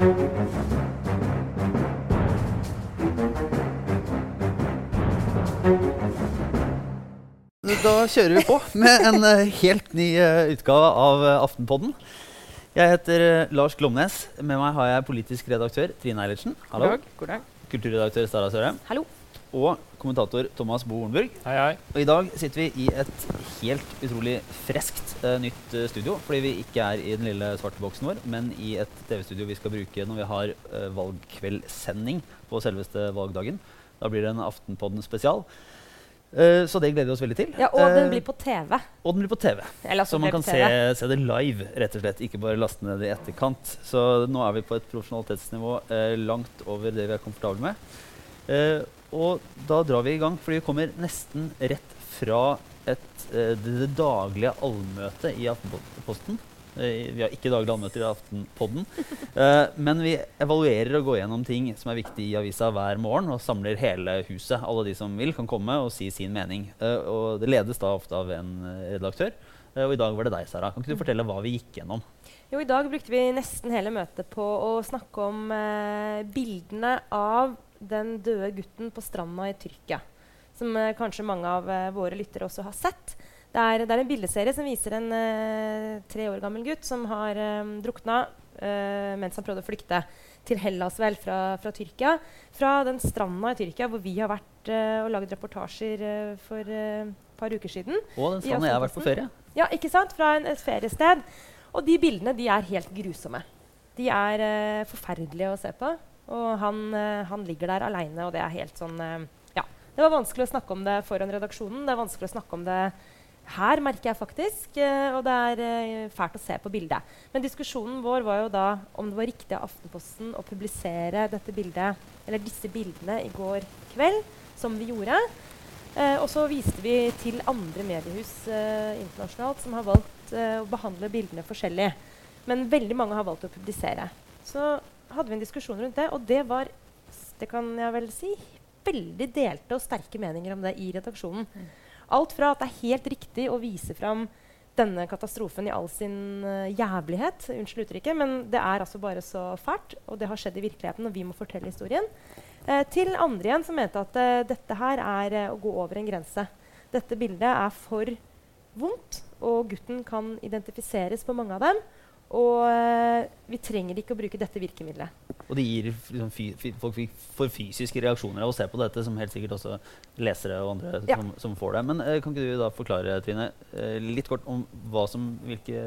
Da kjører vi på med en eh, helt ny eh, utgave av eh, Aftenpodden. Jeg heter Lars Glomnes. Med meg har jeg politisk redaktør Trine Eilertsen. Hallo. God dag. God dag. Kulturredaktør Stara Sørheim. Hallo. Og kommentator Thomas Bo Hornburg. Hei, hei. Og I dag sitter vi i et helt utrolig freskt eh, nytt eh, studio. Fordi vi ikke er i den lille svarte boksen vår, men i et TV-studio vi skal bruke når vi har uh, valgkveldssending på selveste valgdagen. Da blir det en Aftenpodden spesial. Eh, så det gleder vi oss veldig til. Ja, og den Eh, blir på TV. og den blir på TV. Altså Så man kan se, se det live, rett og slett. Ikke bare laste ned det i etterkant. Så nå er vi på et profesjonalitetsnivå eh, langt over det vi er komfortable med. Og da drar vi i gang, for vi kommer nesten rett fra et, eh, det, daglige allmøtet i Aftenposten. Eh, vi har ikke daglige allmøter i Aftenpodden. Eh, men vi evaluerer og går gjennom ting som er viktig i avisa hver morgen, og samler hele huset. Alle de som vil, kan komme og si sin mening. Og det ledes da ofte av en redaktør. Og i dag var det deg, Sara. Kan ikke du fortelle hva vi gikk gjennom? Jo, I dag brukte vi nesten hele møtet på å snakke om eh, bildene av den døde gutten på stranda i Tyrkia. Som eh, kanskje mange av eh, våre lyttere også har sett. Det er, det er en bildeserie som viser en eh, tre år gammel gutt som har eh, drukna eh, mens han prøvde å flykte til Hellas vel, fra, fra Tyrkia. Fra den stranda i Tyrkia hvor vi har vært og lagd reportasjer for et par uker siden. Og den stranda jeg har vært på ferie. Ja, ikke sant? Fra en, et feriested. Og de bildene de er helt grusomme. De er forferdelige å se på. Og han, eh, han ligger der aleine, og det er helt sånn eh, Ja. Det var vanskelig å snakke om det foran redaksjonen. Det er vanskelig å snakke om det her, merker jeg faktisk. eh, og det er fælt å se på bildet. Men diskusjonen vår var jo da om det var riktig av Aftenposten å publisere dette bildet, eller disse bildene i går kveld, som vi gjorde. Eh, og så viste vi til andre mediehus eh, internasjonalt som har valgt eh, å behandle bildene forskjellig. Men veldig mange har valgt å publisere. Så hadde vi en diskusjon rundt det, og det var det kan jeg vel si, veldig delte og sterke meninger om det i redaksjonen. Alt fra at det er helt riktig å vise fram denne katastrofen i all sin uh, jævlighet, unnskyld uttrykket, men det er altså bare så fælt, og det har skjedd i virkeligheten, og vi må fortelle historien. Eh, til andre igjen som mente at uh, dette her er uh, å gå over en grense. Dette bildet er for vondt, og gutten kan identifiseres på mange av dem. Og eh, vi trenger ikke å bruke dette virkemidlet. Og det gir liksom, fy, fy, folk fy- får fysiske reaksjoner av å se på dette, som helt sikkert også lesere og andre Ja. som, som får det. Men eh, kan ikke du da forklare, Trine, eh, litt kort om hva som, hvilke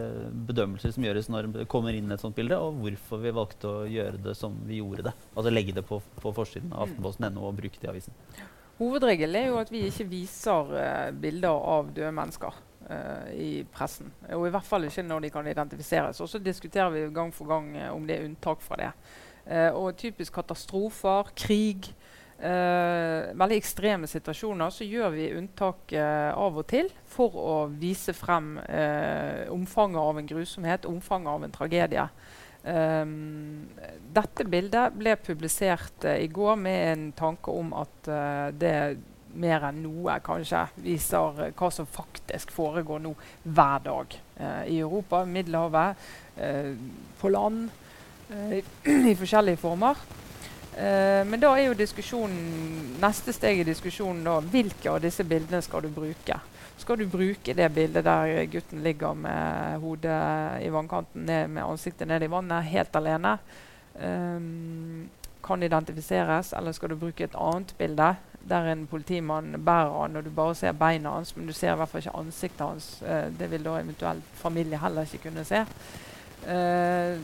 bedømmelser som gjøres når det kommer inn et sånt bilde, og hvorfor vi valgte å gjøre det som vi gjorde det? Altså legge det på, på forsiden av Aftenposten.no og bruke det i avisen. Hovedregelen er jo at vi ikke viser eh, bilder av døde mennesker i pressen. Og i hvert fall ikke når de kan identifiseres. Og så diskuterer vi gang for gang eh, om det er unntak fra det. Eh, og typisk katastrofer, krig, Uh, veldig ekstreme situasjoner, så gjør vi unntak uh, av og til for å vise frem uh, omfanget av en grusomhet, omfanget av en tragedie. Um, dette bildet ble publisert eh, i går med en tanke om at eh, det mer enn noe kanskje viser eh, hva som faktisk foregår nå hver dag eh, i Europa, Middelhavet, eh, på land, eh, i, forskjellige former. Eh, men da er jo diskusjonen, neste steg i diskusjonen da, hvilke av disse bildene skal du bruke? Skal du bruke det bildet der gutten ligger med hodet i vannkanten, ned, med ansiktet ned i vannet, helt alene? Um, kan identifiseres, eller skal du bruke et annet bilde der en politimann bærer han, og du bare ser beina hans, men du ser i hvert fall ikke ansiktet hans. Eh, det vil da eventuelt familie heller ikke kunne se. Eh,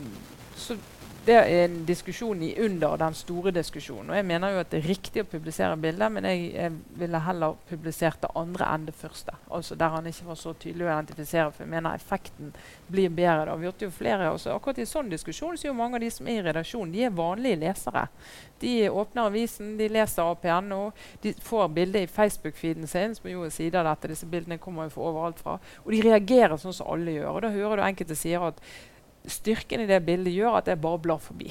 så det er en diskusjon i under den store diskusjonen. Og jeg mener jo at det er riktig å publisere bilder, men jeg, jeg ville heller publisert det andre enn det første. Altså Der han ikke var så tydelig å identifisere, for jeg mener effekten blir bedre da. Vi hørte jo flere, også, Akkurat i sånn diskusjon så er jo mange av de som er i redaksjonen, de er vanlige lesere. De åpner avisen, de leser APNO, de får bildet i Facebook-feeden sin, som jo er side av dette. Disse bildene kommer jo fra overalt fra. Og de reagerer sånn som alle gjør. Og da hører du enkelte sier at styrken i det bildet gjør at jeg bare blar forbi.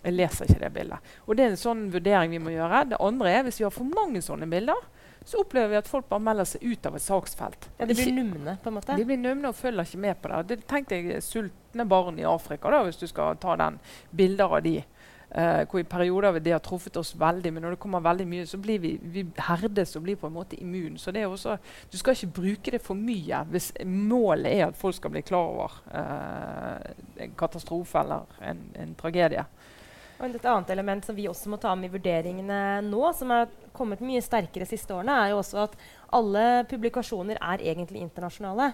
Jeg leser ikke det bildet. Og Det er en sånn vurdering vi må gjøre. Det andre er hvis vi har for mange sånne bilder, så opplever vi at folk bare melder seg ut av et saksfelt. Ja, de blir numne, på en måte. de blir numne og følger ikke med på det. det Tenk deg sultne barn i Afrika, da, hvis du skal ta den bilder av de. Eh, hvor i perioder det har truffet oss veldig, men når det kommer veldig mye, så blir vi, vi herdes og blir på en måte immun. Så det er også, du skal ikke bruke det for mye hvis målet er at folk skal bli klar over eh, en katastrofe eller en, en tragedie. Og et annet element som vi også må ta med i vurderingene nå, som har kommet mye sterkere de siste årene, er jo også at alle publikasjoner er egentlig internasjonale.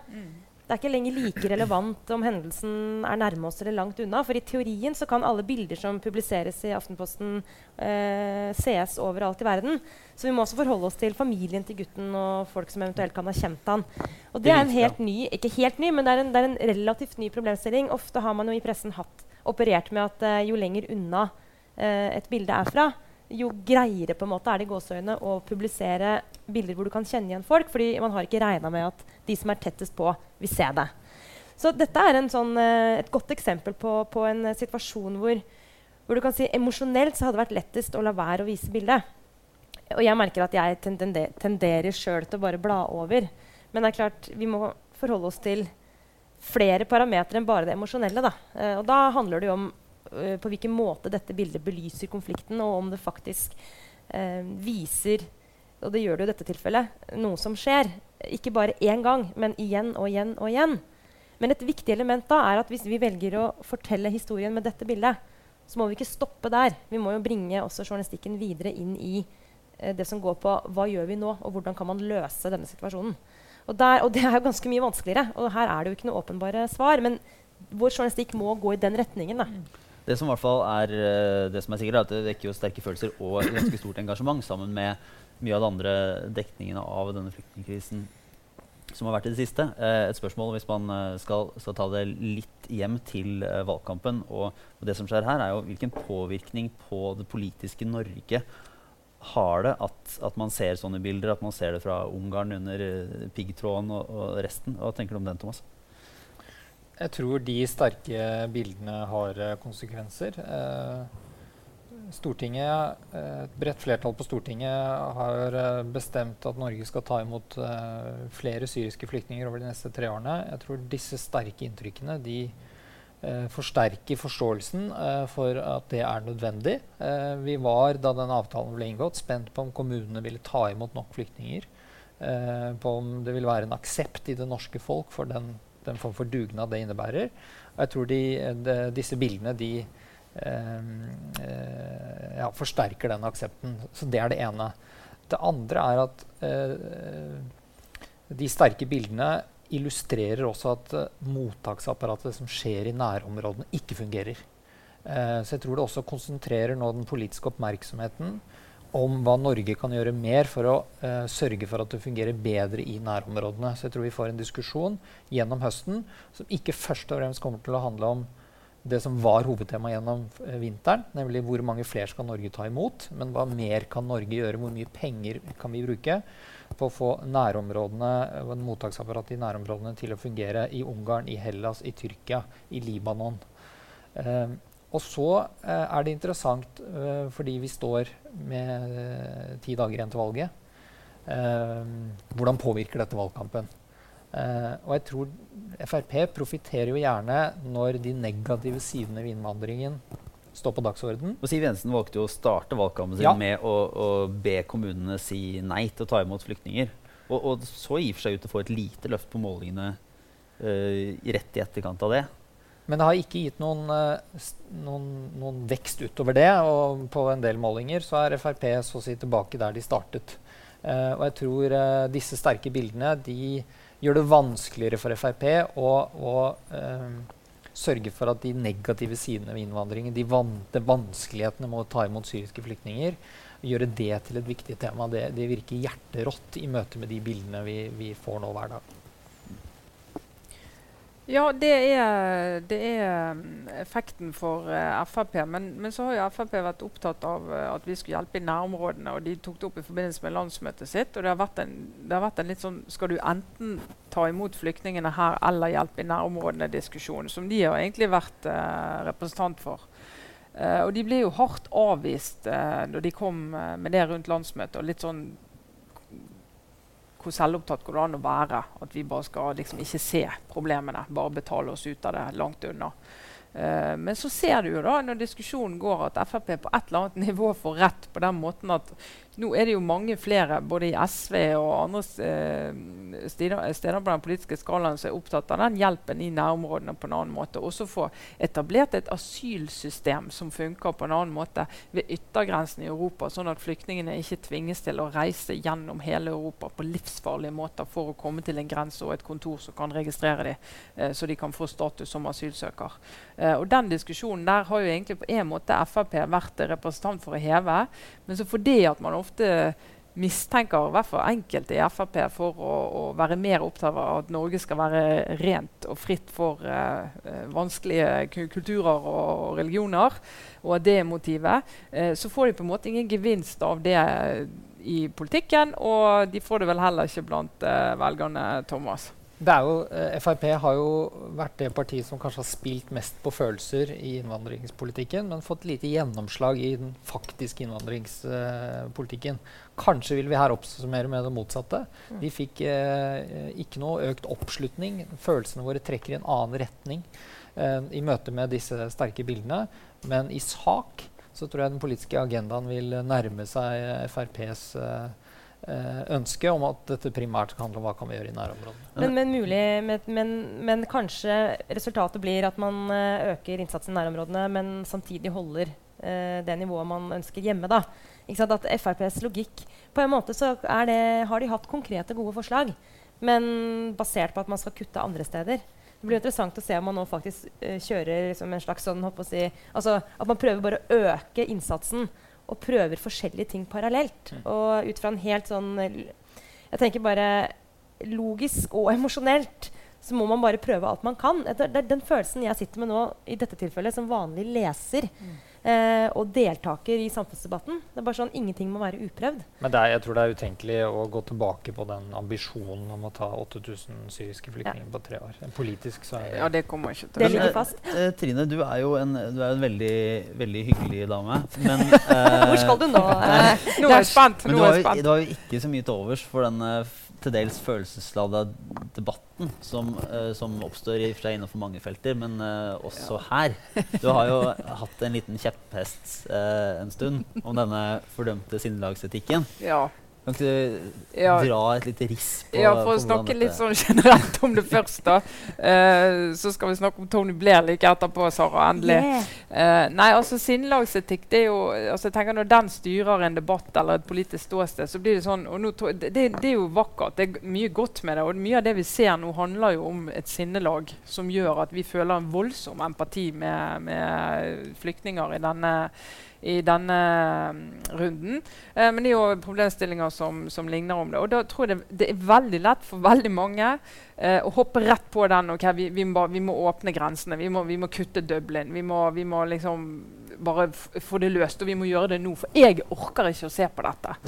Det er ikke lenger like relevant om hendelsen er nærme oss eller langt unna. For i teorien så kan alle bilder som publiseres i Aftenposten, eh, sees overalt i verden. Så vi må også forholde oss til familien til gutten og folk som eventuelt kan ha kjent han. Og det er en helt ny, ikke helt ny, men det er en, det er en relativt ny problemstilling. Ofte har man jo i pressen hatt operert med at eh, jo lenger unna eh, et bilde er fra, jo greiere på en måte er det i gåseøyne å publisere bilder hvor du kan kjenne igjen folk, fordi man har ikke regna med at de som er tettest på, vil se det. Så dette er sånn, eh, et godt eksempel på, på en situasjon hvor, hvor du kan si emosjonelt så hadde det vært lettest å la være å vise bildet. Og jeg merker at jeg tender, tenderer sjøl til å bare bla over. Men det er klart, vi må forholde oss til flere parametere enn bare det emosjonelle. Da. Eh, og da handler det jo om eh, på hvilken måte dette bildet belyser konflikten, og om det faktisk eh, viser og det gjør det jo i dette tilfellet, noe som skjer. Ikke bare én gang, men igjen og igjen og igjen. Men et viktig element da er at hvis vi velger å fortelle historien med dette bildet, så må vi ikke stoppe der. Vi må jo bringe også journalistikken videre inn i eh, det som går på hva gjør vi nå, og hvordan kan man løse denne situasjonen. Og, der, og det er jo ganske mye vanskeligere. Og her er det jo ikke noe åpenbare svar. Men vår journalistikk må gå i den retningen. da. Det som er, eh, det som er sikkert, er at det vekker jo sterke følelser og et ganske stort engasjement sammen med mye av de andre dekningene av denne flyktningkrisen som har vært i det siste. Eh, et spørsmål hvis man eh, skal, skal ta det litt hjem til valgkampen. Og, og det som skjer her, er jo hvilken påvirkning på det politiske Norge har det at, at man ser sånne bilder, at man ser det fra Ungarn under piggtråden og, og resten. Hva tenker du om den, Thomas? Jeg tror de sterke bildene har eh, konsekvenser. Eh, Stortinget, eh, Et bredt flertall på Stortinget har bestemt at Norge skal ta imot flere syriske flyktninger over de neste tre årene. Jeg tror disse sterke inntrykkene de forsterker forståelsen for at det er nødvendig. Vi var, da den avtalen ble inngått, spent på om kommunene ville ta imot nok flyktninger. på om det vil være en aksept i det norske folk for den, den form for dugnad det innebærer. Og jeg tror de, de, disse bildene de eh, eh, ja, forsterker den aksepten. Så det er det ene. Det andre er at eh, de sterke bildene illustrerer også at eh, mottaksapparatet som skjer i nærområdene, ikke fungerer. Eh, så jeg tror det også konsentrerer nå den politiske oppmerksomheten om hva Norge kan gjøre mer for å eh, sørge for at det fungerer bedre i nærområdene. Så jeg tror vi får en diskusjon gjennom høsten som ikke først og fremst kommer til å handle om det som var hovedtema gjennom eh, vinteren, nemlig hvor mange flere skal Norge ta imot, men hva mer kan Norge gjøre, hvor mye penger kan vi bruke på å få nærområdene, og en mottaksapparat i nærområdene til å fungere i Ungarn, i Hellas, i Tyrkia, i Libanon. Eh, og så eh, er det interessant, eh, fordi vi står med eh, ti dager igjen til valget, hvordan påvirker dette valgkampen? Eh, og jeg tror Frp profitterer jo gjerne når de negative sidene ved innvandringen står på dagsorden. Og Siv Jensen valgte jo å starte valgkampen sin Ja. med å, å be kommunene si nei til å ta imot flyktninger. Og, og så og for seg ut til å få et lite løft på målingene eh, rett i etterkant av det. Men det har ikke gitt noen, eh, noen, noen vekst utover det. Og på en del målinger så er Frp så å si tilbake der de startet. Uh, og jeg tror uh, disse sterke bildene de gjør det vanskeligere for Frp å, å uh, sørge for at de negative sidene ved innvandringen, de, van vanskelighetene med å ta imot syriske flyktninger, gjøre det til et viktig tema. Det, det virker hjerterått i møte med de bildene vi, vi får nå hver dag. Ja, det er, det er mm, effekten for uh, Frp. Men, men så har jo Frp vært opptatt av uh, at vi skulle hjelpe i nærområdene. Og de tok det opp i forbindelse med landsmøtet sitt. Og det har vært en, har vært en litt sånn Skal du enten ta imot flyktningene her eller hjelpe i nærområdene-diskusjon, som de har egentlig vært uh, representant for. Eh, og de ble jo hardt avvist uh, da de kom eh, med det rundt landsmøtet. og litt sånn hvor selvopptatt går det an å være? At vi bare skal liksom ikke se problemene, bare betale oss ut av det langt unna. Uh, men så ser du jo da når diskusjonen går at Frp på et eller annet nivå får rett på den måten at nå er det jo mange flere, både i SV og andre eh, steder, på den politiske skalaen, som er opptatt av den hjelpen i nærområdene på en annen måte. Også få etablert et asylsystem som funker på en annen måte ved yttergrensen i Europa, sånn at flyktningene ikke tvinges til å reise gjennom hele Europa på livsfarlige måter for å komme til en grense og et kontor som kan registrere dem, eh, så de kan få status som asylsøker. Eh, og Den diskusjonen der har jo egentlig på en måte Frp vært representant for å heve. Men så fordi at man ofte mistenker i hvert fall enkelte i Frp for å, å, være mer opptatt av at Norge skal være rent og fritt for uh, vanskelige kulturer og religioner, og at det er motivet, uh, så får de på en måte ingen gevinst av det i politikken, og de får det vel heller ikke blant uh, velgerne, Thomas. Jo, eh, Frp har jo vært det partiet som kanskje har spilt mest på følelser i innvandringspolitikken, men fått lite gjennomslag i den faktiske innvandringspolitikken. Kanskje vil vi her oppsummere med det motsatte. Mm. Vi fikk eh, ikke noe økt oppslutning. Følelsene våre trekker i en annen retning eh, i møte med disse sterke bildene. Men i sak så tror jeg den politiske agendaen vil nærme seg FrPs eh, Eh, ønske om at dette primært skal handle om hva kan vi gjøre i nærområdene. Men, men, men, men, kanskje resultatet blir at man uh, øker innsatsen i nærområdene, men samtidig holder eh, det nivået man ønsker hjemme. da. At FrPs logikk På en måte så det, har de hatt konkrete, gode forslag, men basert på at man skal kutte andre steder. Det blir interessant å se om man nå faktisk uh, kjører liksom en slags sånn, si, altså, At man prøver bare å øke innsatsen og prøver forskjellige ting parallelt. Mm. Og ut fra en helt sånn Jeg tenker bare logisk og emosjonelt så må man bare prøve alt man kan. Det er den følelsen jeg sitter med nå i dette tilfellet som vanlig leser. Mm eh, og deltaker i samfunnsdebatten. Det er bare sånn, Ingenting må være uprøvd. Men er, jeg tror det er utenkelig å gå tilbake på den ambisjonen om å ta 8000 syriske flyktninger ja. på tre år. Politisk så er det Ja, det kommer ikke til å skje. fast. Eh, eh, Trine, du er jo en, du er en veldig, veldig hyggelig dame. Men eh, Hvor skal du nå? nå er jeg spent. Men du har, jo, du har jo ikke så mye til overs for den til dels følelsesladda debatten som, uh, som oppstår i fra innenfor mange felter, men uh, også ja. her. Du har jo hatt en liten kjepphest uh, en stund om denne fordømte sinnelagsetikken. Ja. Kan ikke du ja. dra et lite riss på Ja, For å snakke litt sånn generelt om det først, da. Uh, så skal vi snakke om Tony Blair like etterpå, Sara. Endelig. Yeah. Uh, nei, altså Sinnelagsetikk det er jo altså jeg tenker Når den styrer en debatt eller et politisk ståsted, så blir det sånn og nå, det, det, er jo vakkert. Det er mye godt med det. Og mye av det vi ser nå, handler jo om et sinnelag som gjør at vi føler en voldsom empati med, med flyktninger i denne i denne mm, runden. Eh, men det er jo problemstillinger som, som, ligner om det. Og da tror jeg det, det er veldig lett for veldig mange eh, å hoppe rett på den. ok, Vi, vi, må, vi må, åpne grensene. Vi må, vi må kutte Dublin. Vi må, må liksom bare få det løst. Og vi må gjøre det nå. For jeg orker ikke å se på dette.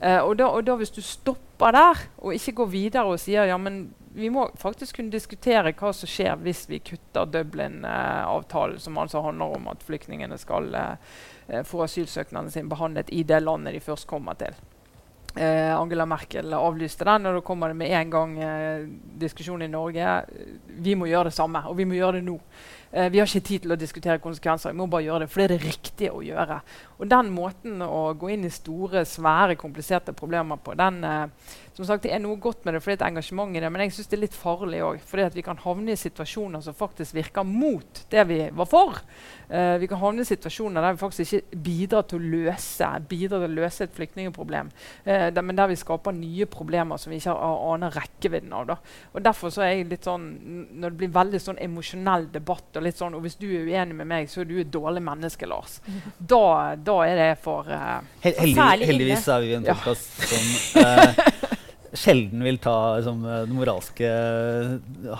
Eh, og, da, og da hvis du stopper der, og ikke går videre og sier ja, men vi må faktisk kunne diskutere hva som skjer hvis vi kutter Dublin-avtalen, som altså handler om at flyktningene skal eh, eh, få asylsøknaden sin behandlet i det landet de først kommer til. Eh, Angela Merkel avlyste den, og da kommer det med en gang eh, diskusjon i Norge. Vi må gjøre det samme, og vi må gjøre det nå. Eh, vi har ikke tid til å diskutere konsekvenser, vi må bare gjøre det. For det er det riktige å gjøre. Og den måten å gå inn i store, svære, kompliserte problemer på, den, eh, som sagt, Det er noe godt med det, for det er et engasjement i det, men jeg syns det er litt farlig òg. For vi kan havne i situasjoner som faktisk virker mot det vi var for. Eh, vi kan havne i situasjoner der vi faktisk ikke bidrar til å løse, bidrar til å løse et flyktningproblem, uh, der, men der vi skaper nye problemer som vi ikke aner rekkevidden av. Da. Og Derfor så er jeg litt sånn, når det blir veldig sånn emosjonell debatt, og litt sånn, og hvis du er uenig med meg, så er du et dårlig menneske, Lars. Da, da er det for uh, Heldig, Heldigvis er vi en podkast ja. som sjelden vil ta liksom, den moralske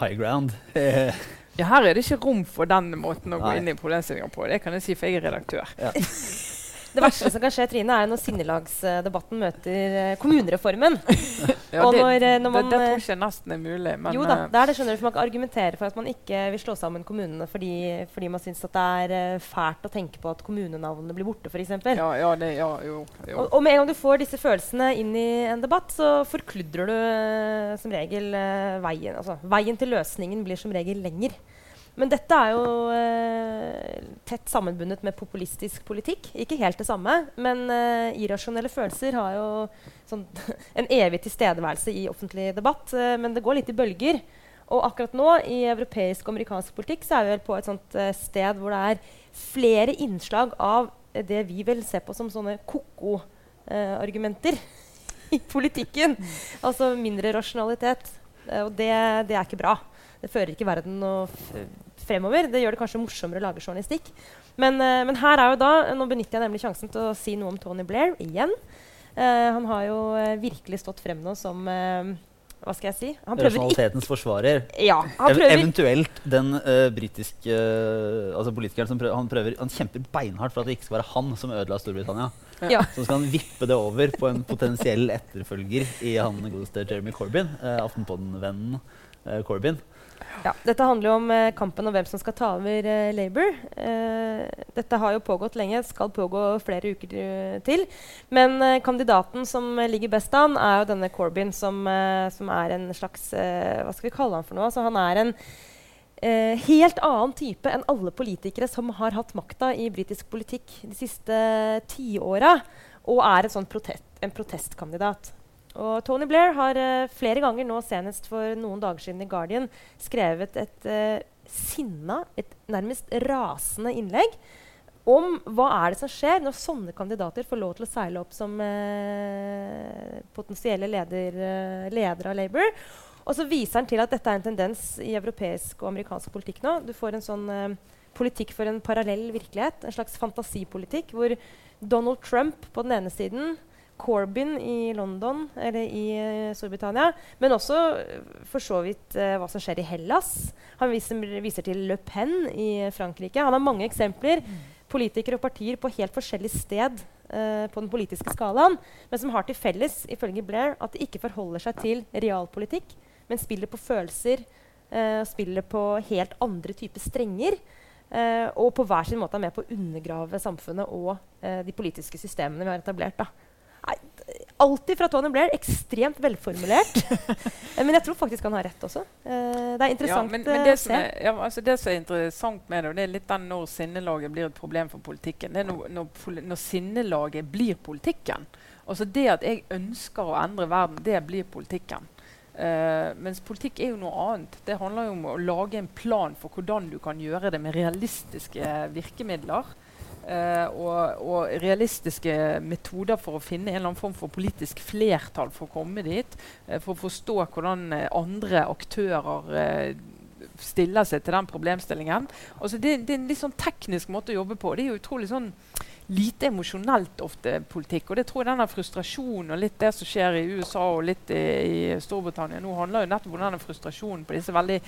high ground. ja, her er det ikke rom for den måten å Nei. gå inn i problemstillinga på. Det kan jeg si, for jeg er redaktør. Ja. Det verste som kan skje, Trine, er når sinnelagsdebatten møter eh, kommunereformen. Ja, Og det, når, eh, når man, det tror eh, jeg nesten er mulig. Men, jo da, det er det skjønner du, for man kan argumentere for at man ikke vil slå sammen kommunene fordi, fordi man syns det er fælt å tenke på at kommunenavnene blir borte, f.eks. ja, ja, det, ja, jo, jo. Og, og med en gang du får disse følelsene inn i en debatt, så forkludrer du som regel veien. Altså, veien til løsningen blir som regel lenger. Men dette er jo eh, tett sammenbundet med populistisk politikk. Ikke helt det samme, men eh, irrasjonelle følelser har jo sånn, en evig tilstedeværelse i offentlig debatt. eh, men det går litt i bølger. Og akkurat nå i europeisk og amerikansk politikk så er vi vel på et sånt eh, sted hvor det er flere innslag av eh, det vi vil se på som sånne ko-ko-argumenter i politikken. Altså mindre rasjonalitet. Eh, og det, det er ikke bra. Det fører ikke verden f fremover. Det gjør det kanskje morsommere å lage journalistikk. Men, uh, men her er jo da, nå benytter jeg nemlig sjansen til å si noe om Tony Blair igjen. Uh, han har jo eh, virkelig stått frem nå som Hva skal jeg si? Han Rasjonalitetens forsvarer. ja, han Ev eventuelt den uh, britiske uh, altså politikeren som prøver, han, prøver, han kjemper beinhardt for at det ikke skal være han som ødela Storbritannia. ja. Så skal han vippe det over på en potensiell etterfølger i han godeste Jeremy Corbyn. Uh, Aftenpodden-vennen Corbyn. Ja, dette handler jo om eh, kampen om hvem som skal ta over eh, Labour. Eh, dette har jo pågått lenge, skal pågå flere uker eh, til. Men eh, kandidaten som eh, ligger best an, er jo denne Corbyn, som, som er en slags Hva skal vi kalle han for noe? Altså, han er en helt annen type enn alle politikere som har hatt makta i britisk politikk de siste tiåra, og er sånt protest, en protestkandidat. Og Tony Blair har uh, flere ganger, nå senest for noen dager siden i Guardian, skrevet et uh, sinna, et nærmest rasende innlegg om hva er det som skjer når sånne kandidater får lov til å seile opp som uh, potensielle leder, av Labour. Og så viser han til at dette er en tendens i europeisk og amerikansk politikk nå. Du får en sånn politikk for en parallell virkelighet, en slags fantasipolitikk, hvor Donald Trump på den ene siden Corbyn i London eller i eh, Storbritannia. Men også eh, for så vidt eh, hva som skjer i Hellas. Han viser, viser til Le Pen i Frankrike. Han har mange eksempler. Politikere og partier på helt forskjellig sted på den politiske skalaen, men som har til felles ifølge Blair, at de ikke forholder seg til realpolitikk, men spiller på følelser. uh, spiller på helt andre typer strenger. Uh, og på hver sin måte er med på å undergrave samfunnet og uh, de politiske systemene vi har etablert. da. Alltid fra Tony Blair. Ekstremt velformulert. Eh, men jeg tror faktisk han har rett også. Eh, det er Ja, interessant men, men eh, det, å se. er, ja, altså det som er interessant med det, det er litt den når sinnelaget blir et problem for politikken. Det er når, når, når sinnelaget blir politikken. Altså det at jeg ønsker å endre verden, det blir politikken. Uh, mens politikk er jo noe annet. Det handler jo om å lage en plan for hvordan du kan gjøre det med realistiske virkemidler. Eh, og, og realistiske metoder for å finne en eller annen form for politisk flertall for å komme dit. eh, for å forstå hvordan eh, andre aktører stiller seg til den problemstillingen. Altså det, det er en litt sånn teknisk måte å jobbe på. Det er jo utrolig sånn lite emosjonelt ofte politikk. Og det tror jeg denne frustrasjonen og litt det som skjer i USA og litt i, i Storbritannia nå, handler jo nettopp om denne frustrasjonen på disse veldig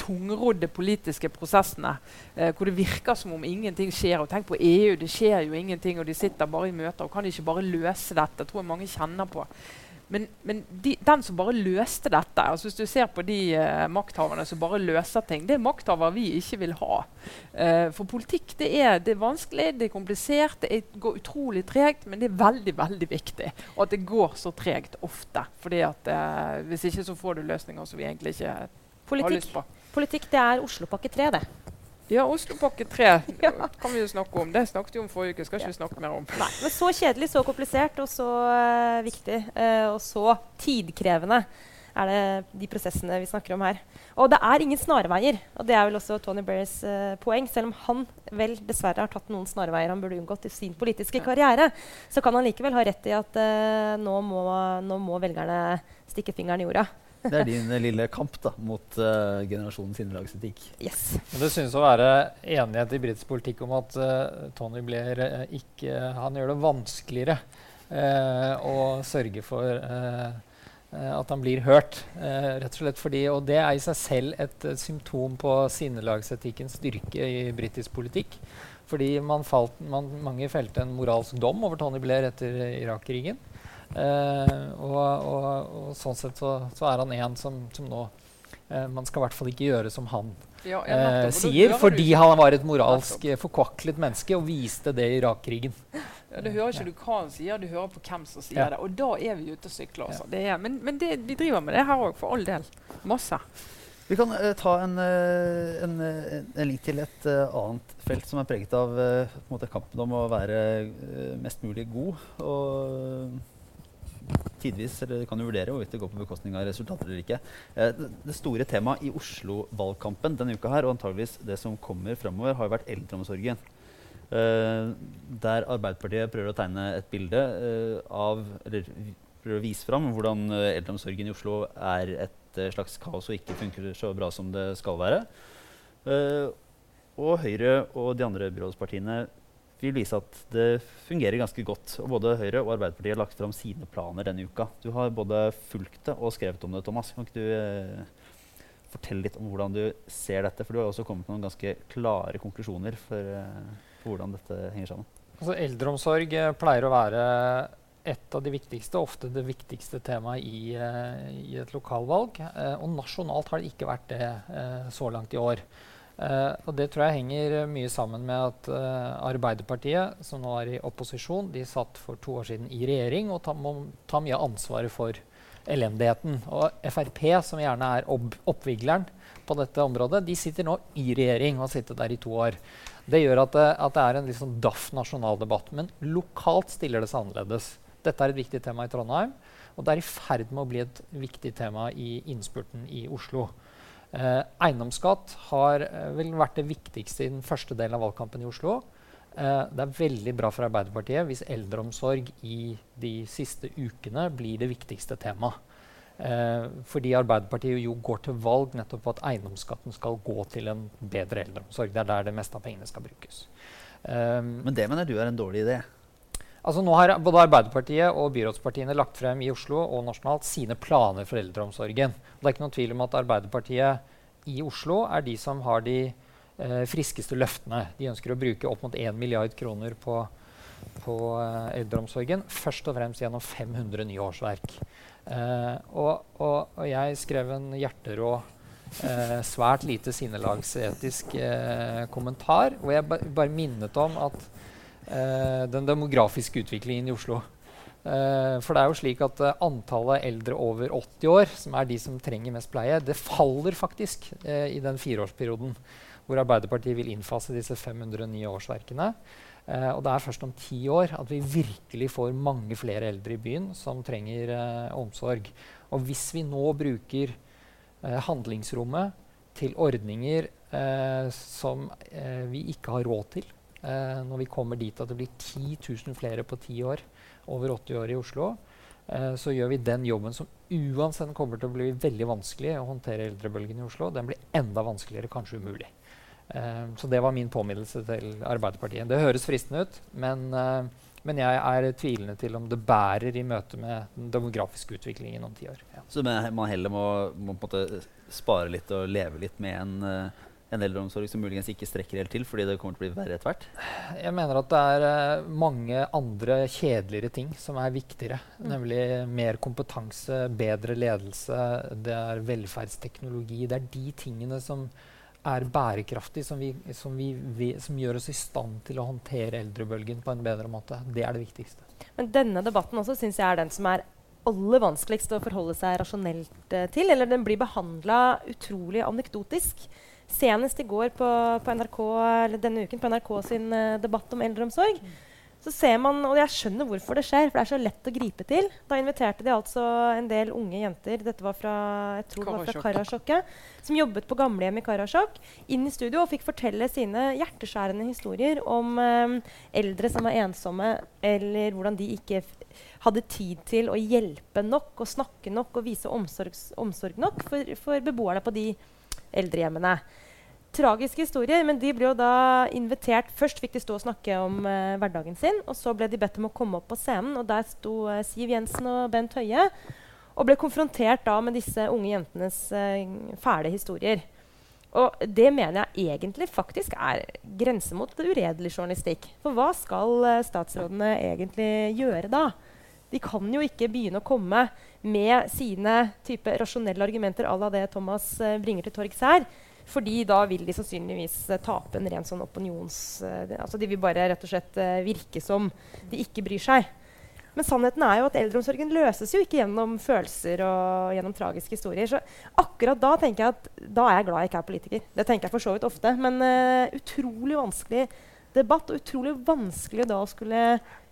tungrodde politiske prosessene. Eh, hvor det virker som om ingenting skjer. Og tenk på EU, det skjer jo ingenting. Og de sitter bare i møter. Og kan ikke bare løse dette? tror jeg mange kjenner på. Men, men de, den som bare løste dette altså Hvis du ser på de uh, makthaverne som bare løser ting, det er makthavere vi ikke vil ha. Uh, for politikk det er, det er vanskelig, det er komplisert, det er, går utrolig tregt, men det er veldig veldig viktig. Og at det går så tregt ofte. fordi at uh, Hvis ikke så får du løsninger som vi egentlig ikke har lyst på. politikk det er Oslopakke 3, det. Ja, Oslopakke 3 Ja. kan vi jo snakke om. Det snakket vi om forrige uke. skal ikke vi snakke mer om. Nei, men så kjedelig, så komplisert og så uh, viktig uh, og så tidkrevende er det de prosessene vi snakker om her. Og det er ingen snarveier. Og det er vel også Tony Berries uh, poeng. Selv om han vel dessverre har tatt noen snarveier han burde unngått i sin politiske karriere, så kan han likevel ha rett i at eh, nå, må, nå må velgerne stikke fingeren i jorda. Det er din eh, lille kamp da, mot uh, generasjonens sinnelagsetikk. Yes. Det synes å være enighet i britisk politikk om at uh, Tony Blair uh, ikke Han gjør det vanskeligere eh, å sørge for at han blir hørt. Rett og slett fordi, og det er i seg selv et, et symptom på sinnelagsetikkens styrke i britisk politikk. Fordi man falt, man, mange felte en moralsk dom over Tony Blair etter Irak-krigen. Eh, og, og, og, sånn sett så, så, er han en som, som nå eh, Man skal i hvert fall ikke gjøre som han ja, eh, sier, fordi han var et moralsk forkvaklet menneske og viste det i Irak-krigen. Ja, Du hører ikke du hva han sier, du hører på hvem som sier ja. det. Og da er vi ute og sykler. Altså. Er, men, men det, vi driver med det her òg, for all del. Masse. Vi kan uh, ta en, uh, en, en, link til et uh, annet felt som er preget av måte, kampen om å være mest mulig god. Og tidvis eller kan jo vurdere hvorvidt det går på bekostning av resultater eller ikke. Det, det, store temaet i Oslo-valgkampen denne uka her, og antageligvis det som kommer fremover, har jo vært eldreomsorgen. Uh, der Arbeiderpartiet prøver å tegne et bilde uh, av Eller prøver å vise fram hvordan eldreomsorgen i Oslo er et slags kaos og ikke funker så bra som det skal være. og Høyre og de andre byrådspartiene vil vise at det fungerer ganske godt. Og både Høyre og Arbeiderpartiet har lagt fram sine planer denne uka. Du har både fulgt det og skrevet om det, Thomas. Kan ikke du fortelle litt om hvordan du ser dette? For du har også kommet med noen ganske klare konklusjoner for på hvordan dette henger sammen? Altså, eldreomsorg eh, pleier å være et av de viktigste, ofte det viktigste temaet i, uh, i et lokalvalg. Uh, og nasjonalt har det ikke vært det uh, så langt i år. Og det tror jeg henger mye sammen med at Arbeiderpartiet, som nå er i opposisjon, de satt for to år siden i regjering og ta, må ta mye av ansvaret for elendigheten. Og Frp, som gjerne er opp oppvigleren på dette området, de sitter nå i regjering og har sittet der i to år. Det gjør at det, at det er en liksom daff nasjonaldebatt. Men lokalt stiller det seg annerledes. Dette er et viktig tema i Trondheim, og det er i ferd med å bli et viktig tema i innspurten i Oslo. Eh, eiendomsskatt har eh, vel vært det viktigste i den første delen av valgkampen i Oslo. Eh, det er veldig bra for Arbeiderpartiet hvis eldreomsorg i de siste ukene blir det viktigste temaet. Eh, fordi Arbeiderpartiet jo går til valg nettopp på at eiendomsskatten skal gå til en bedre eldreomsorg. Det er der det meste av pengene skal brukes. Um, Men det mener du er en dårlig idé? Altså nå har Både Arbeiderpartiet og byrådspartiene lagt frem i Oslo og nasjonalt sine planer for eldreomsorgen. Det er ikke noen tvil om at Arbeiderpartiet i Oslo er de som har de eh, friskeste løftene. De ønsker å bruke opp mot 1 milliard kroner på, på eh, eldreomsorgen. Først og fremst gjennom 500 nye årsverk. Eh, og, og, og, jeg skrev en hjerterå, uh, svært lite sinnelagsetisk uh, kommentar, hvor jeg ba bare minnet om at den demografiske utviklingen i Oslo For det er jo slik at antallet eldre over 80 år, som er de som trenger mest pleie, det faller faktisk i den fireårsperioden hvor Arbeiderpartiet vil innfase disse 500 nye årsverkene. Uh, og det er først om ti år at vi virkelig får mange flere eldre i byen som trenger uh, omsorg. Og hvis vi nå bruker uh, handlingsrommet til ordninger som vi ikke har råd til, når vi kommer dit at det blir 10 000 flere på ti år over 80 år i Oslo, så gjør vi den jobben som uansett kommer til å bli veldig vanskelig å håndtere eldrebølgen i Oslo. Den blir enda vanskeligere, kanskje umulig. Eh, så det var min påminnelse til Arbeiderpartiet. Det høres fristende ut, men, uh, men, jeg er tvilende til om det bærer i møte med den demografiske utviklingen om ti år. Ja. Så man heller må, må spare litt og leve litt med en, uh, en eldreomsorg som muligens ikke strekker helt til fordi det kommer til å bli verre etter hvert? Jeg mener at det er mange andre kjedeligere ting som er viktigere. Mm. Nemlig mer kompetanse, bedre ledelse, det er velferdsteknologi. Det er de tingene som er bærekraftig, som, vi, som, vi, vi, som, gjør oss i stand til å håndtere eldrebølgen på en bedre måte. Det er det viktigste. Men denne debatten også synes jeg er den som er aller vanskeligst å forholde seg rasjonelt uh, til. Eller den blir behandla utrolig anekdotisk. Senest i går på, på NRK, eller denne uken på NRK sin uh, debatt om eldreomsorg. Mm så ser man, og Jeg skjønner hvorfor det skjer, for det er så lett å gripe til. Da inviterte de altså en del unge jenter dette var fra jeg tror det var fra Karasjokket, som jobbet på gamlehjem i Karasjok, inn i studio og fikk fortelle sine hjerteskjærende historier om um, eldre som var ensomme, eller hvordan de ikke hadde tid til å hjelpe nok og snakke nok og vise omsorg, omsorg nok for, for beboerne på de eldrehjemmene tragiske historier, men de ble jo da invitert Først fikk de stå og snakke om eh, hverdagen sin, og så ble de bedt om å komme opp på scenen. Og der sto eh, Siv Jensen og Bent Høie. Og ble konfrontert da med disse unge jentenes eh, fæle historier. Og det mener jeg egentlig faktisk er grense mot uredelig journalistikk. For hva skal eh, statsrådene egentlig gjøre da? De kan jo ikke begynne å komme med sine type rasjonelle argumenter à la det Thomas eh, bringer til torgs her. Fordi da vil de sannsynligvis eh, tape en ren sånn opinions... eh, altså De vil bare rett og slett virke som de ikke bryr seg. Men sannheten er jo at eldreomsorgen løses jo ikke gjennom følelser og gjennom tragiske historier. Så akkurat da tenker jeg at da er jeg glad jeg ikke er politiker. Det tenker jeg for så vidt ofte. Men uh, utrolig vanskelig debatt, og utrolig vanskelig da å skulle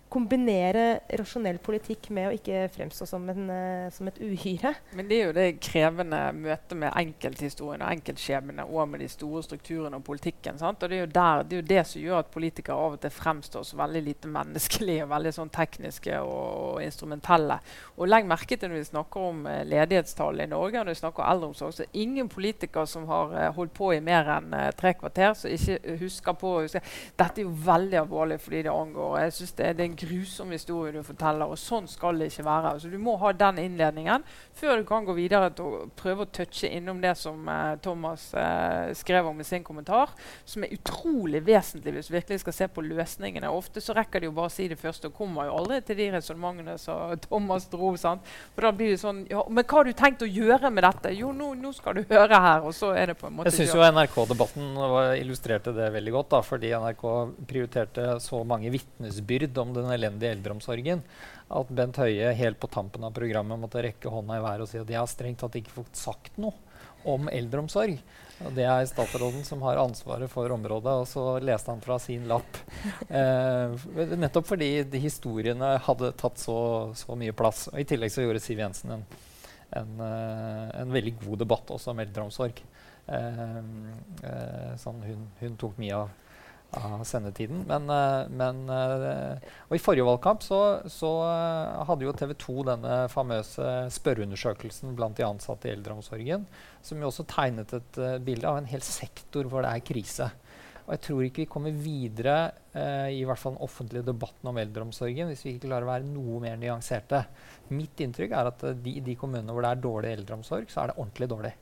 kombinere rasjonell politikk med å ikke fremstå som, en, uh, som et uhyre. Men det er jo det krevende møtet med enkelthistorien og enkeltskjebnene og med de store strukturene og politikken. Sant? Og det er, jo der, det er jo det som gjør at politikere av og til fremstår så veldig lite menneskelige og veldig sånn tekniske og, og instrumentelle. Og legg merke til når vi snakker om uh, ledighetstall i Norge og når vi snakker om eldreomsorg, så er ingen politikere som har uh, holdt på i mer enn tre kvarter, som ikke husker på husker. Dette er jo veldig alvorlig fordi det angår. Jeg synes det, det er en grusom historie du forteller, og sånn skal det ikke være. Altså, du må ha den innledningen før du kan gå videre til å prøve å touche innom det som eh, Thomas eh, skrev om i sin kommentar, som er utrolig vesentlig hvis vi virkelig skal se på løsningene. Ofte så rekker de jo bare å si det første, og kommer jo aldri til de resonnementene som Thomas dro. Sant? For da blir det sånn ja, Men hva har du tenkt å gjøre med dette? Jo, nå, nå skal du høre her. Og så er det på en måte Jeg syns jo NRK-debatten illustrerte det veldig godt. da, Fordi NRK prioriterte så mange vitnesbyrd om den elendige eldreomsorgen at Bent Høie helt på tampen av programmet måtte rekke hånda i været og si at jeg har strengt tatt ikke fått sagt noe om eldreomsorg. Og det er statsråden som har ansvaret for området. Og så leste han fra sin lapp. Eh, nettopp fordi de historiene hadde tatt så, så mye plass. Og I tillegg så gjorde Siv Jensen en, en, eh, en veldig god debatt også om eldreomsorg. Eh, eh, sånn hun, hun tok mye av, av sendetiden. Men, eh, men eh, Og i forrige valgkamp så, så eh, hadde jo TV 2 denne famøse spørreundersøkelsen blant de ansatte i eldreomsorgen, som jo også tegnet et uh, bilde av en hel sektor hvor det er krise. Og jeg tror ikke vi kommer videre eh, i hvert fall den offentlige debatten om eldreomsorgen hvis vi ikke klarer å være noe mer nyanserte. Mitt inntrykk er at i de, de kommunene hvor det er dårlig eldreomsorg, så er det ordentlig dårlig.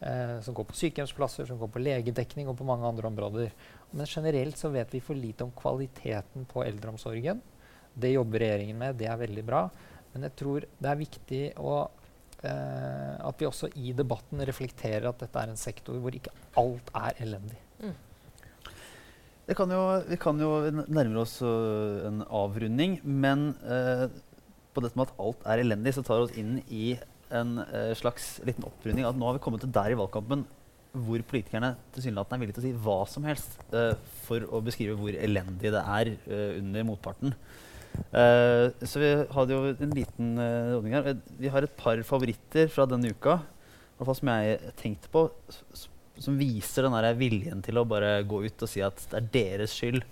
Eh, som går på sykehjemsplasser, som går på legedekning og på mange andre områder. Men generelt så vet vi for lite om kvaliteten på eldreomsorgen. Det jobber regjeringen med, det er veldig bra. Men jeg tror det er viktig å, eh, at vi også i debatten reflekterer at dette er en sektor hvor ikke alt er elendig. Det kan jo, vi kan jo nærme oss øh, en avrunding, men øh, på dette med at alt er elendig, så tar vi oss inn i en øh, slags liten opprunding. At nå har vi kommet til der i valgkampen hvor politikerne tilsynelatende er villige til å si hva som helst uh, for å beskrive hvor elendig det er uh, under motparten. Uh, så vi hadde jo en liten ordning her. Vi har et par favoritter fra denne uka som jeg tenkte på, som viser den viljen til å bare gå ut og si at det er deres skyld.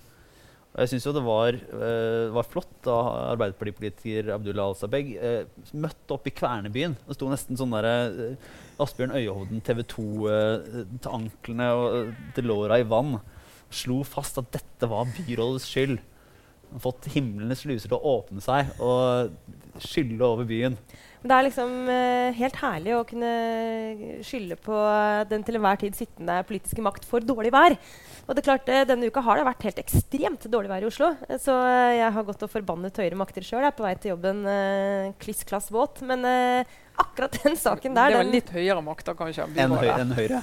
Og jeg syns jo det var, uh, var flott da Arbeiderpartipolitiker Abdullah Al-Sabeg uh, møtte opp i Kvernebyen. Det sto nesten sånn der uh, Asbjørn Øyehovden TV 2 eh, til anklene og eh, til låra i vann. Slo fast at dette var byrådets skyld. Han fått himlenes luser til å åpne seg og skylde over byen. Det er liksom eh, helt herlig å kunne skylde på den til enhver tid sittende politiske makt for dårlig vær. Og det er klart, eh, Denne uka har det vært helt ekstremt dårlig vær i Oslo. Eh, Så eh, jeg har gått og forbannet høyere makter sjøl. Jeg er på vei til jobben eh, kliss klass våt. Men eh, akkurat den saken der det var vel litt høyere makter, kanskje. enn Enn høy, byrådet.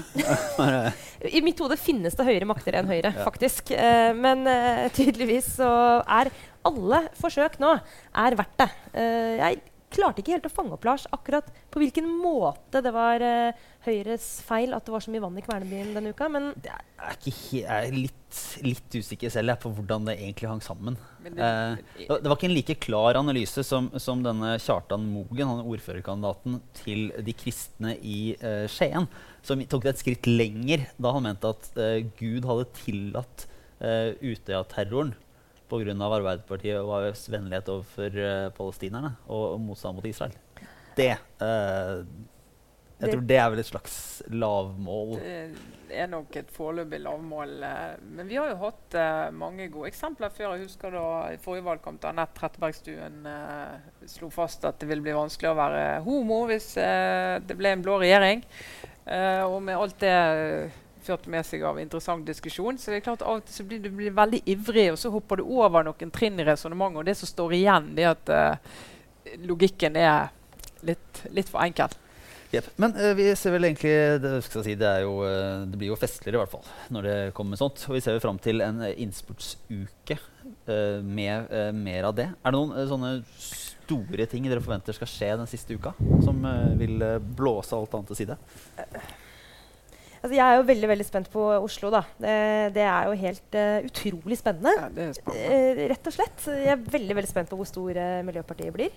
Høyre. I mitt hode finnes det høyere makter enn Høyre, Ja. faktisk. Eh, men tydeligvis så er alle forsøk nå er verdt det. Jeg klarte ikke helt å fange opp Lars, akkurat på hvilken måte det var uh, Høyres feil at det var så mye vann i Kvernebyen denne uka. Men Jeg er, ikke he jeg er litt, litt usikker selv jeg, på hvordan det egentlig hang sammen. Det, uh, det, var ikke en like klar analyse som, som denne Kjartan Mogen, han er ordførerkandidaten til de kristne i uh, Skien, som tok det et skritt lenger da han mente at Gud hadde tillatt uh, Utøya-terroren pga. Arbeiderpartiet og AUFs vennlighet overfor eh, palestinerne og, motstand mot Israel. Det eh, Jeg tror det er vel et slags lavmål. Det er nok et foreløpig lavmål. eh, Men vi har jo hatt eh, mange gode eksempler før. Jeg husker da i forrige valgkamp da Anette Trettebergstuen eh, slo fast at det ville bli vanskelig å være homo hvis det ble en blå regjering. Eh, og med alt det førte med seg av interessant diskusjon. Så det er klart Av og til så blir du blir veldig ivrig, og så hopper du over noen trinn i resonnementet. Og det som står igjen, det er at uh, logikken er litt, litt for enkel. Yep. Men uh, vi ser vel egentlig det, si, det, jo, uh, det blir jo festligere i hvert fall når det kommer sånt. Og vi ser jo fram til en innspurtsuke med mer av det. Er det noen sånne store ting dere forventer skal skje den siste uka? Som vil blåse alt annet til side? Altså, jeg er jo veldig veldig spent på Oslo. da. Det, det er jo helt uh, utrolig spennende. Ja, det er spennende. Eh, rett og slett. Jeg er veldig veldig spent på hvor stor uh, Miljøpartiet blir.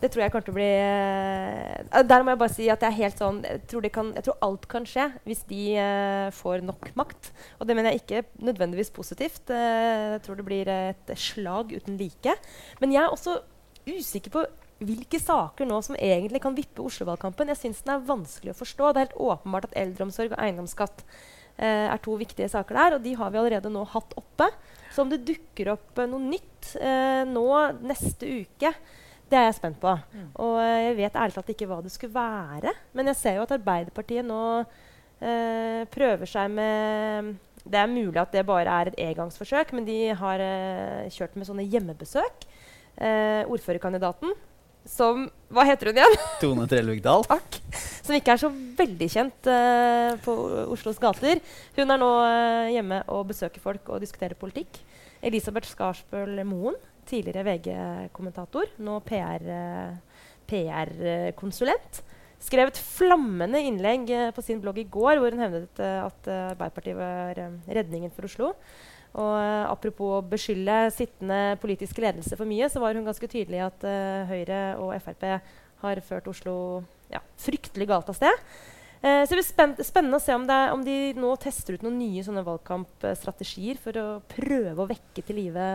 Det tror jeg kommer til å bli uh, Der må jeg bare si at jeg er helt sånn Jeg tror, det kan, jeg tror alt kan skje hvis de eh, får nok makt. Og det mener jeg ikke nødvendigvis positivt. Eh, jeg tror det blir et slag uten like. Men jeg er også usikker på hvilke saker nå som egentlig kan vippe Oslo-valgkampen. Jeg syns den er vanskelig å forstå. Det er helt åpenbart at eldreomsorg og eiendomsskatt eh, er to viktige saker der, og de har vi allerede nå hatt oppe. Så om det dukker opp eh, noe nytt eh, nå neste uke, det er jeg spent på. Mm. Og eh, jeg vet ærlig talt ikke hva det skulle være. Men jeg ser jo at Arbeiderpartiet nå eh, prøver seg med Det er mulig at det bare er et engangsforsøk, men de har kjørt med sånne hjemmebesøk. Eh, ordførerkandidaten som Hva heter hun igjen? Tone Trellevik Dahl. Takk. Som ikke er så veldig kjent uh, på Oslos gater. Hun er nå uh, hjemme og besøker folk og diskuterer politikk. Elisabeth Skarsbøl Moen, tidligere VG-kommentator, nå PR-konsulent. skrev et flammende innlegg eh, på sin blogg i går hvor hun hevdet eh, at eh, Arbeiderpartiet var eh, redningen for Oslo. Og eh, apropos å beskylde sittende politisk ledelse for mye, så var hun ganske tydelig at uh, Høyre og Frp har ført Oslo ja, fryktelig galt av sted. Eh, så det blir spenn spennende å se om, det er, om de nå tester ut noen nye sånne valgkampstrategier for å prøve å vekke til live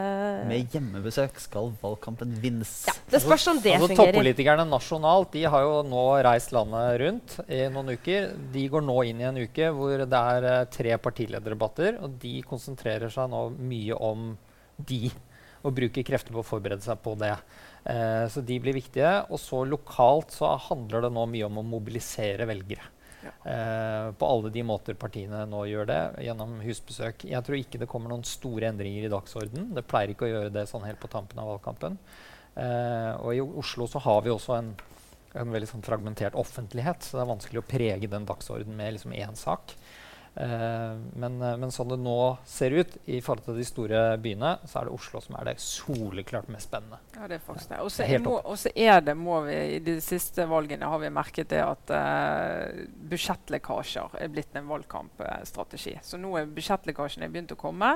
Med hjemmebesøk skal valgkampen vinnes. ja, Det spørs om det altså, fungerer. Toppolitikerne nasjonalt de har jo nå reist landet rundt i noen uker. De går nå inn i en uke hvor det er eh, tre partilederdebatter. Og de konsentrerer seg nå mye om de. Og bruker krefter på å forberede seg på det. Eh, så de blir viktige. Og så lokalt så handler det nå mye om å mobilisere velgere. Eh, på alle de måter partiene nå gjør det, gjennom husbesøk. Jeg tror ikke det kommer noen store endringer i dagsorden. Det pleier ikke å gjøre det sånn helt på tampen av valgkampen. Eh, og i Oslo så har vi også en, en veldig sånn fragmentert offentlighet, så det er vanskelig å prege den dagsordenen med liksom én sak. Eh, men, eh, men sånn det nå ser ut i forhold til de store byene, så er det Oslo som er det soleklart mest spennende. Ja, det er faktisk det. Og så Helt og så er det, må vi, I de siste valgene har vi merket det at uh, budsjettlekkasjer er blitt en valgkampstrategi. Så nå er budsjettlekkasjene begynt å komme.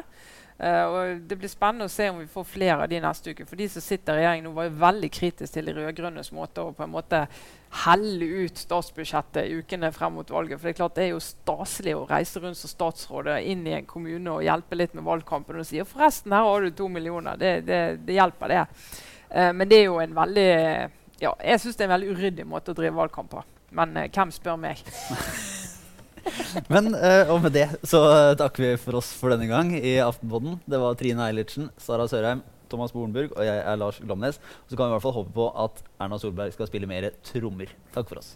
Og Det blir spennende å se om vi får flere av de neste uke. For de som sitter i regjering nå, var jo veldig kritiske til de rød-grønnes måte å på en måte helle ut statsbudsjettet i ukene frem mot valget. For det er klart det er jo staselig å reise rundt som statsråd inn i en kommune og hjelpe litt med valgkampen og si og forresten, her har du to millioner. Det, det, det hjelper, det. Uh, men det er jo en veldig ja, Jeg syns det er en veldig uryddig måte å drive valgkamp på. Men uh, hvem spør meg? Men uh, og med det så takker vi for oss for denne gang i Aftenpodden. Det var Trine Eilertsen, Sara Sørheim, Thomas Bornburg og jeg er Lars Glomnes. Og så kan vi i hvert fall håpe på at Erna Solberg skal spille mer trommer. Takk for oss.